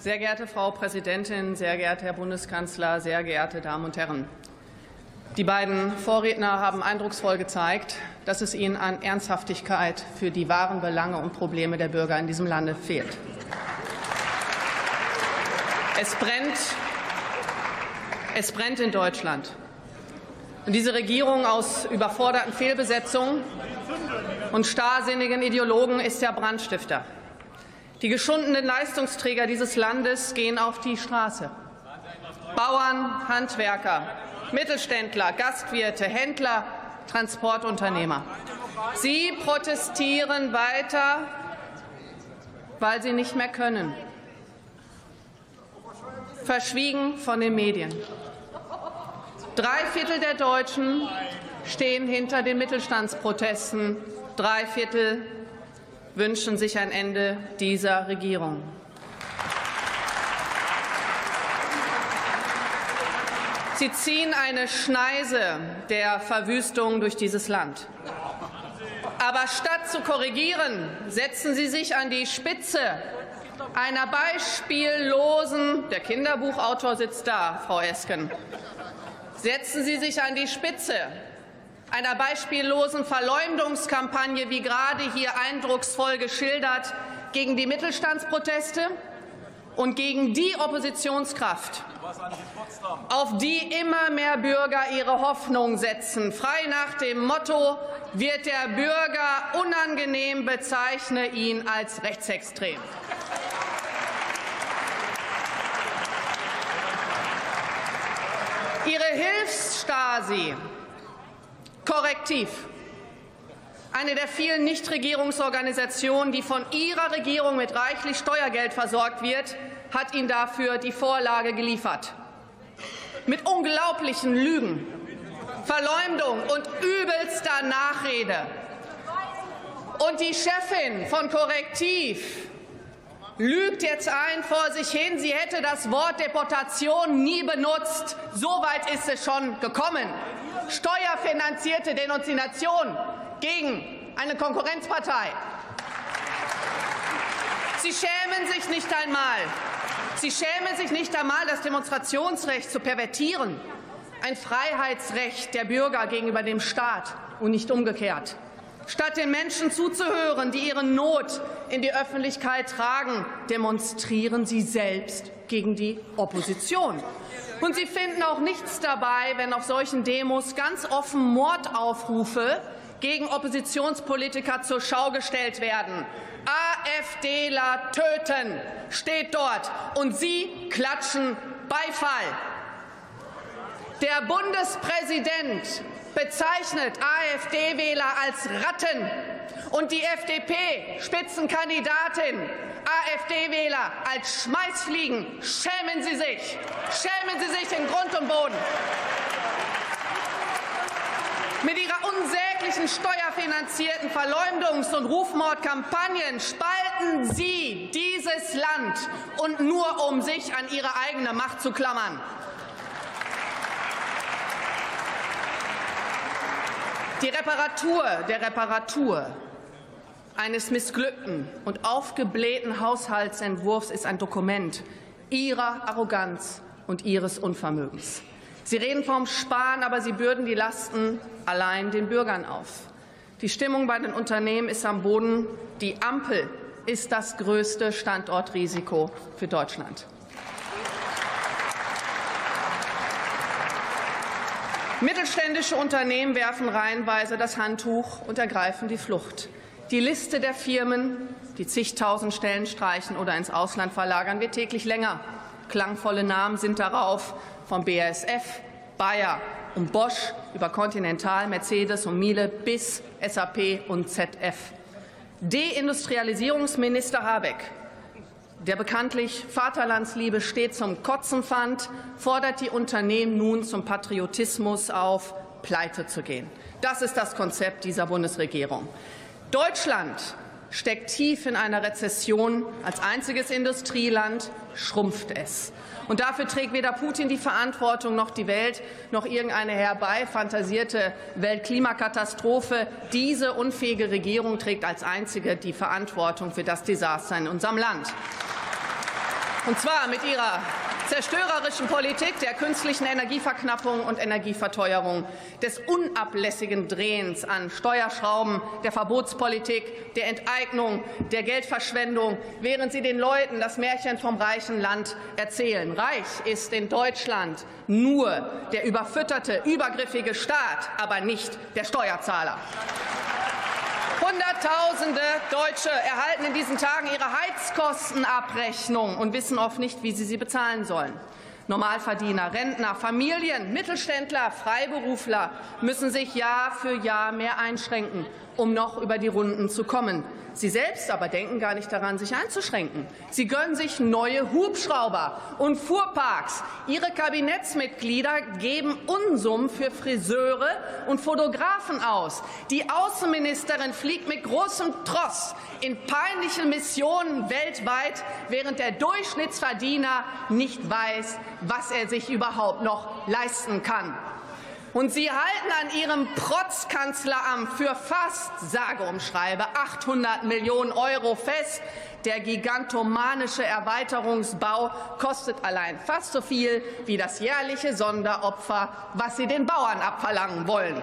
Sehr geehrte Frau Präsidentin, sehr geehrter Herr Bundeskanzler, sehr geehrte Damen und Herren! Die beiden Vorredner haben eindrucksvoll gezeigt, dass es ihnen an Ernsthaftigkeit für die wahren Belange und Probleme der Bürger in diesem Lande fehlt. Es brennt, es brennt in Deutschland. Und diese Regierung aus überforderten Fehlbesetzungen und starrsinnigen Ideologen ist der Brandstifter. Die geschundenen Leistungsträger dieses Landes gehen auf die Straße. Bauern, Handwerker, Mittelständler, Gastwirte, Händler, Transportunternehmer. Sie protestieren weiter, weil sie nicht mehr können. Verschwiegen von den Medien. Drei Viertel der Deutschen stehen hinter den Mittelstandsprotesten. Drei Viertel wünschen sich ein Ende dieser Regierung. Sie ziehen eine Schneise der Verwüstung durch dieses Land. Aber statt zu korrigieren, setzen Sie sich an die Spitze einer beispiellosen, der Kinderbuchautor sitzt da, Frau Esken, setzen Sie sich an die Spitze einer beispiellosen Verleumdungskampagne, wie gerade hier eindrucksvoll geschildert, gegen die Mittelstandsproteste und gegen die Oppositionskraft, auf die immer mehr Bürger ihre Hoffnung setzen. Frei nach dem Motto, wird der Bürger unangenehm, bezeichne ihn als rechtsextrem. Ihre Hilfsstasi, Korrektiv, eine der vielen Nichtregierungsorganisationen, die von Ihrer Regierung mit reichlich Steuergeld versorgt wird, hat Ihnen dafür die Vorlage geliefert. Mit unglaublichen Lügen, Verleumdung und übelster Nachrede. Und die Chefin von Korrektiv lügt jetzt ein vor sich hin, sie hätte das Wort Deportation nie benutzt. So weit ist es schon gekommen. Steuerfinanzierte Denunziation gegen eine Konkurrenzpartei. Sie schämen sich nicht einmal. Sie schämen sich nicht einmal, das Demonstrationsrecht zu pervertieren. Ein Freiheitsrecht der Bürger gegenüber dem Staat und nicht umgekehrt. Statt den Menschen zuzuhören, die ihre Not in die Öffentlichkeit tragen, demonstrieren sie selbst gegen die Opposition. Und sie finden auch nichts dabei, wenn auf solchen Demos ganz offen Mordaufrufe gegen Oppositionspolitiker zur Schau gestellt werden. AfDler töten steht dort, und Sie klatschen Beifall. Der Bundespräsident bezeichnet AfD-Wähler als Ratten und die FDP-Spitzenkandidatin AfD-Wähler als Schmeißfliegen. Schämen Sie sich! Schämen Sie sich in Grund und Boden! Mit ihrer unsäglichen steuerfinanzierten Verleumdungs- und Rufmordkampagnen spalten Sie dieses Land und nur um sich an ihre eigene Macht zu klammern. Die Reparatur der Reparatur eines missglückten und aufgeblähten Haushaltsentwurfs ist ein Dokument Ihrer Arroganz und Ihres Unvermögens. Sie reden vom Sparen, aber Sie bürden die Lasten allein den Bürgern auf. Die Stimmung bei den Unternehmen ist am Boden. Die Ampel ist das größte Standortrisiko für Deutschland. Mittelständische Unternehmen werfen reihenweise das Handtuch und ergreifen die Flucht. Die Liste der Firmen, die zigtausend Stellen streichen oder ins Ausland verlagern, wird täglich länger. Klangvolle Namen sind darauf vom BASF, Bayer und Bosch über Continental, Mercedes und Miele bis SAP und ZF. Deindustrialisierungsminister Habeck, der bekanntlich Vaterlandsliebe stets zum Kotzen fand, fordert die Unternehmen nun zum Patriotismus auf, pleite zu gehen. Das ist das Konzept dieser Bundesregierung. Deutschland steckt tief in einer Rezession. Als einziges Industrieland schrumpft es. Und dafür trägt weder Putin die Verantwortung noch die Welt noch irgendeine herbeifantasierte Weltklimakatastrophe. Diese unfähige Regierung trägt als einzige die Verantwortung für das Desaster in unserem Land. Und zwar mit ihrer zerstörerischen Politik der künstlichen Energieverknappung und Energieverteuerung, des unablässigen Drehens an Steuerschrauben, der Verbotspolitik, der Enteignung, der Geldverschwendung, während sie den Leuten das Märchen vom reichen Land erzählen. Reich ist in Deutschland nur der überfütterte, übergriffige Staat, aber nicht der Steuerzahler. Hunderttausende Deutsche erhalten in diesen Tagen ihre Heizkostenabrechnung und wissen oft nicht, wie sie sie bezahlen sollen. Normalverdiener, Rentner, Familien, Mittelständler, Freiberufler müssen sich Jahr für Jahr mehr einschränken, um noch über die Runden zu kommen. Sie selbst aber denken gar nicht daran, sich einzuschränken. Sie gönnen sich neue Hubschrauber und Fuhrparks. Ihre Kabinettsmitglieder geben Unsummen für Friseure und Fotografen aus. Die Außenministerin fliegt mit großem Tross in peinliche Missionen weltweit, während der Durchschnittsverdiener nicht weiß, was er sich überhaupt noch leisten kann. Und Sie halten an Ihrem Protzkanzleramt für fast, sage und schreibe, 800 Millionen Euro fest. Der gigantomanische Erweiterungsbau kostet allein fast so viel wie das jährliche Sonderopfer, was Sie den Bauern abverlangen wollen.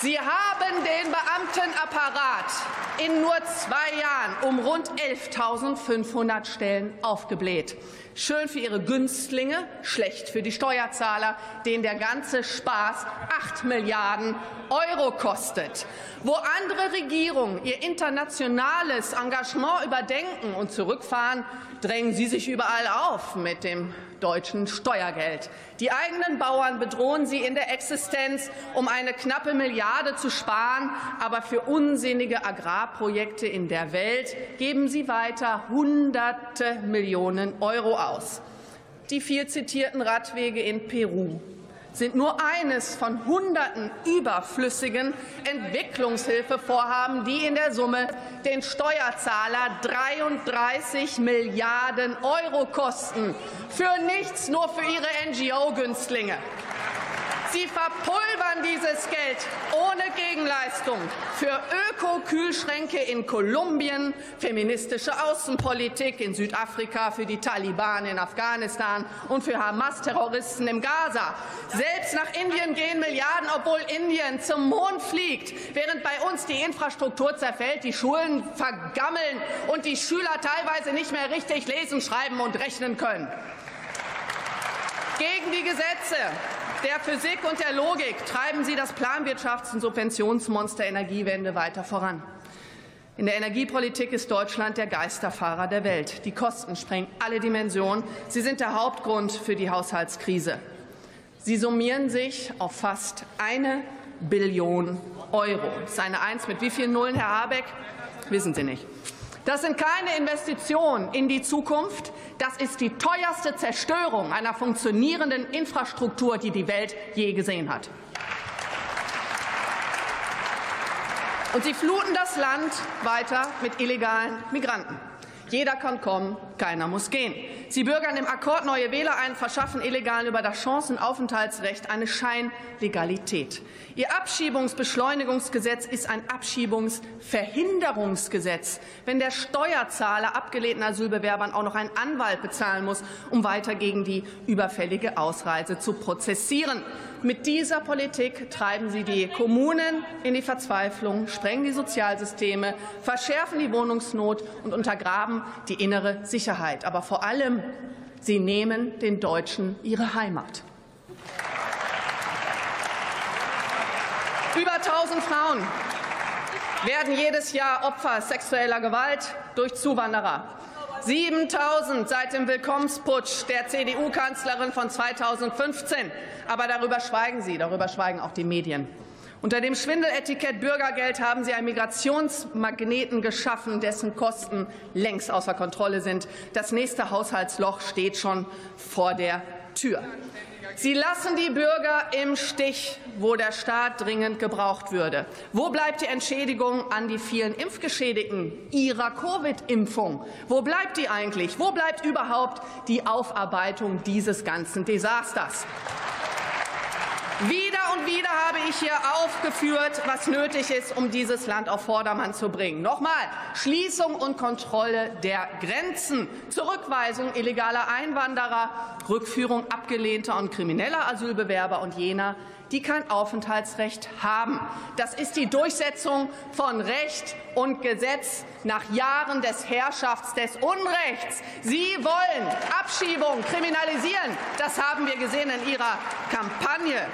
Sie haben den Beamtenapparat in nur zwei Jahren um rund 11.500 Stellen aufgebläht. Schön für Ihre Günstlinge, schlecht für die Steuerzahler, denen der ganze Spaß 8 Milliarden Euro kostet. Wo andere Regierungen ihr internationales Engagement überdenken und zurückfahren, drängen Sie sich überall auf mit dem deutschen Steuergeld. Die eigenen Bauern bedrohen Sie in der Existenz, um eine knappe Milliarde zu sparen. Aber für unsinnige Agrarprojekte in der Welt geben Sie weiter Hunderte Millionen Euro aus. Die viel zitierten Radwege in Peru sind nur eines von Hunderten überflüssigen Entwicklungshilfevorhaben, die in der Summe den Steuerzahler 33 Milliarden Euro kosten. Für nichts, nur für ihre NGO-Günstlinge. Sie verpulvern dieses Geld ohne Gegenleistung für Öko-Kühlschränke in Kolumbien, feministische Außenpolitik in Südafrika, für die Taliban in Afghanistan und für Hamas-Terroristen im Gaza. Selbst nach Indien gehen Milliarden, obwohl Indien zum Mond fliegt, während bei uns die Infrastruktur zerfällt, die Schulen vergammeln und die Schüler teilweise nicht mehr richtig lesen, schreiben und rechnen können. Gegen die Gesetze der Physik und der Logik treiben Sie das Planwirtschafts- und Subventionsmonster Energiewende weiter voran. In der Energiepolitik ist Deutschland der Geisterfahrer der Welt. Die Kosten sprengen alle Dimensionen. Sie sind der Hauptgrund für die Haushaltskrise. Sie summieren sich auf fast eine Billion Euro. Das ist eine Eins mit wie vielen Nullen, Herr Habeck? Wissen Sie nicht. Das sind keine Investitionen in die Zukunft. Das ist die teuerste Zerstörung einer funktionierenden Infrastruktur, die die Welt je gesehen hat. Und sie fluten das Land weiter mit illegalen Migranten. Jeder kann kommen, keiner muss gehen. Sie bürgern im Akkord neue Wähler ein, verschaffen Illegalen über das Chancenaufenthaltsrecht eine Scheinlegalität. Ihr Abschiebungsbeschleunigungsgesetz ist ein Abschiebungsverhinderungsgesetz. Wenn der Steuerzahler abgelehnten Asylbewerbern auch noch einen Anwalt bezahlen muss, um weiter gegen die überfällige Ausreise zu prozessieren. Mit dieser Politik treiben Sie die Kommunen in die Verzweiflung, sprengen die Sozialsysteme, verschärfen die Wohnungsnot und untergraben die innere Sicherheit. Aber vor allem, Sie nehmen den Deutschen ihre Heimat. Über 1000 Frauen werden jedes Jahr Opfer sexueller Gewalt durch Zuwanderer. 7000 seit dem Willkommensputsch der CDU-Kanzlerin von 2015. Aber darüber schweigen Sie, darüber schweigen auch die Medien. Unter dem Schwindeletikett Bürgergeld haben Sie einen Migrationsmagneten geschaffen, dessen Kosten längst außer Kontrolle sind. Das nächste Haushaltsloch steht schon vor der Tür. Sie lassen die Bürger im Stich, wo der Staat dringend gebraucht würde. Wo bleibt die Entschädigung an die vielen Impfgeschädigten ihrer Covid-Impfung? Wo bleibt die eigentlich? Wo bleibt überhaupt die Aufarbeitung dieses ganzen Desasters? Wieder und wieder habe ich hier aufgeführt, was nötig ist, um dieses Land auf Vordermann zu bringen. Nochmal, Schließung und Kontrolle der Grenzen, Zurückweisung illegaler Einwanderer, Rückführung abgelehnter und krimineller Asylbewerber und jener, die kein Aufenthaltsrecht haben. Das ist die Durchsetzung von Recht und Gesetz nach Jahren des Herrschafts des Unrechts. Sie wollen Abschiebung kriminalisieren. Das haben wir gesehen in Ihrer Kampagne.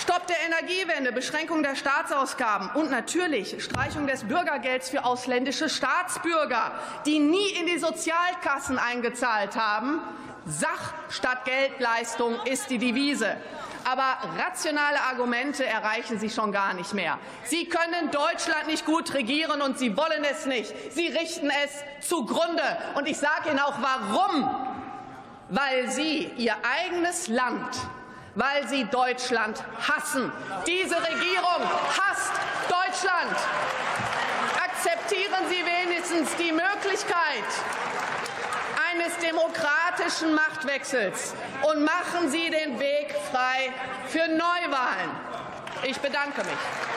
Stopp der Energiewende, Beschränkung der Staatsausgaben und natürlich Streichung des Bürgergelds für ausländische Staatsbürger, die nie in die Sozialkassen eingezahlt haben. Sach statt Geldleistung ist die Devise. Aber rationale Argumente erreichen Sie schon gar nicht mehr. Sie können Deutschland nicht gut regieren, und Sie wollen es nicht. Sie richten es zugrunde. Und ich sage Ihnen auch warum. Weil Sie Ihr eigenes Land weil sie Deutschland hassen. Diese Regierung hasst Deutschland. Akzeptieren Sie wenigstens die Möglichkeit eines demokratischen Machtwechsels und machen Sie den Weg frei für Neuwahlen. Ich bedanke mich.